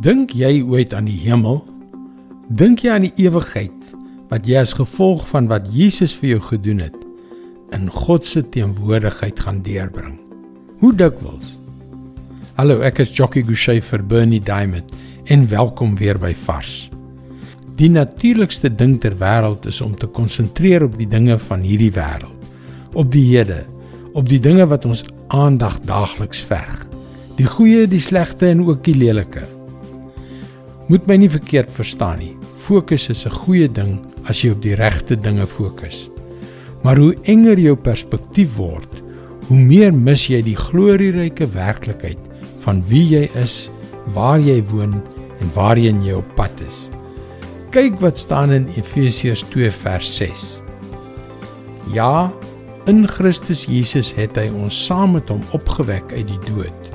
Dink jy ooit aan die hemel? Dink jy aan die ewigheid wat jy as gevolg van wat Jesus vir jou gedoen het in God se teenwoordigheid gaan deurbring? Hoe dikwels? Hallo, ek is Jockey Gouchee vir Bernie Diamond en welkom weer by Vars. Die natuurlikste ding ter wêreld is om te konsentreer op die dinge van hierdie wêreld, op die hede, op die dinge wat ons aandag daagliks verg. Die goeie, die slegte en ook die lelike. Moet my nie verkeerd verstaan nie. Fokus is 'n goeie ding as jy op die regte dinge fokus. Maar hoe enger jou perspektief word, hoe meer mis jy die glorieryke werklikheid van wie jy is, waar jy woon en waarheen jy op pad is. Kyk wat staan in Efesiërs 2 vers 6. Ja, in Christus Jesus het hy ons saam met hom opgewek uit die dood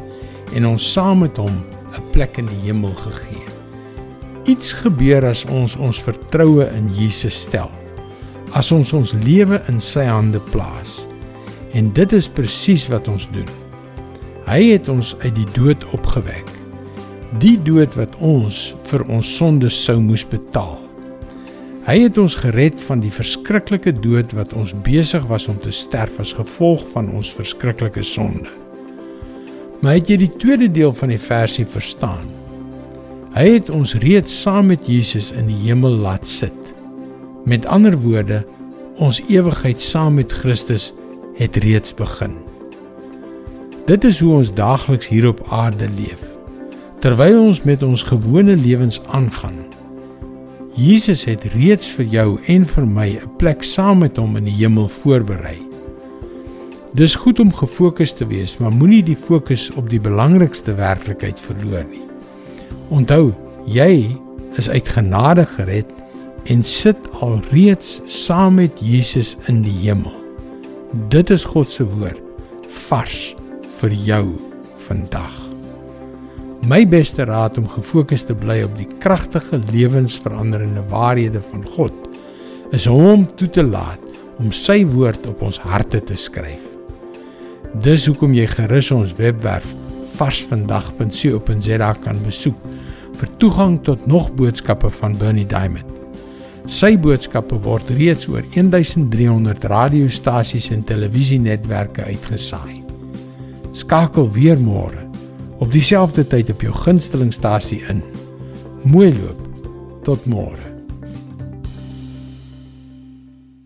en ons saam met hom 'n plek in die hemel gegee. Iets gebeur as ons ons vertroue in Jesus stel. As ons ons lewe in sy hande plaas. En dit is presies wat ons doen. Hy het ons uit die dood opgewek. Die dood wat ons vir ons sondes sou moes betaal. Hy het ons gered van die verskriklike dood wat ons besig was om te sterf as gevolg van ons verskriklike sonde. Maar het jy die tweede deel van die versie verstaan? Hy het ons reeds saam met Jesus in die hemel laat sit. Met ander woorde, ons ewigheid saam met Christus het reeds begin. Dit is hoe ons daagliks hier op aarde leef. Terwyl ons met ons gewone lewens aangaan. Jesus het reeds vir jou en vir my 'n plek saam met hom in die hemel voorberei. Dis goed om gefokus te wees, maar moenie die fokus op die belangrikste werklikheid verloor nie. Onthou, jy is uit genade gered en sit alreeds saam met Jesus in die hemel. Dit is God se woord vars vir jou vandag. My beste raad om gefokus te bly op die kragtige lewensveranderende waarhede van God is om hom toe te laat om sy woord op ons harte te skryf. Dis hoekom jy gerus ons webwerf varsvandag.co.za kan besoek vir toegang tot nog boodskappe van Bernie Diamond. Sy boodskappe word reeds oor 1300 radiostasies en televisienetwerke uitgesaai. Skakel weer môre op dieselfde tyd op jou gunstelingstasie in. Mooi loop. Tot môre.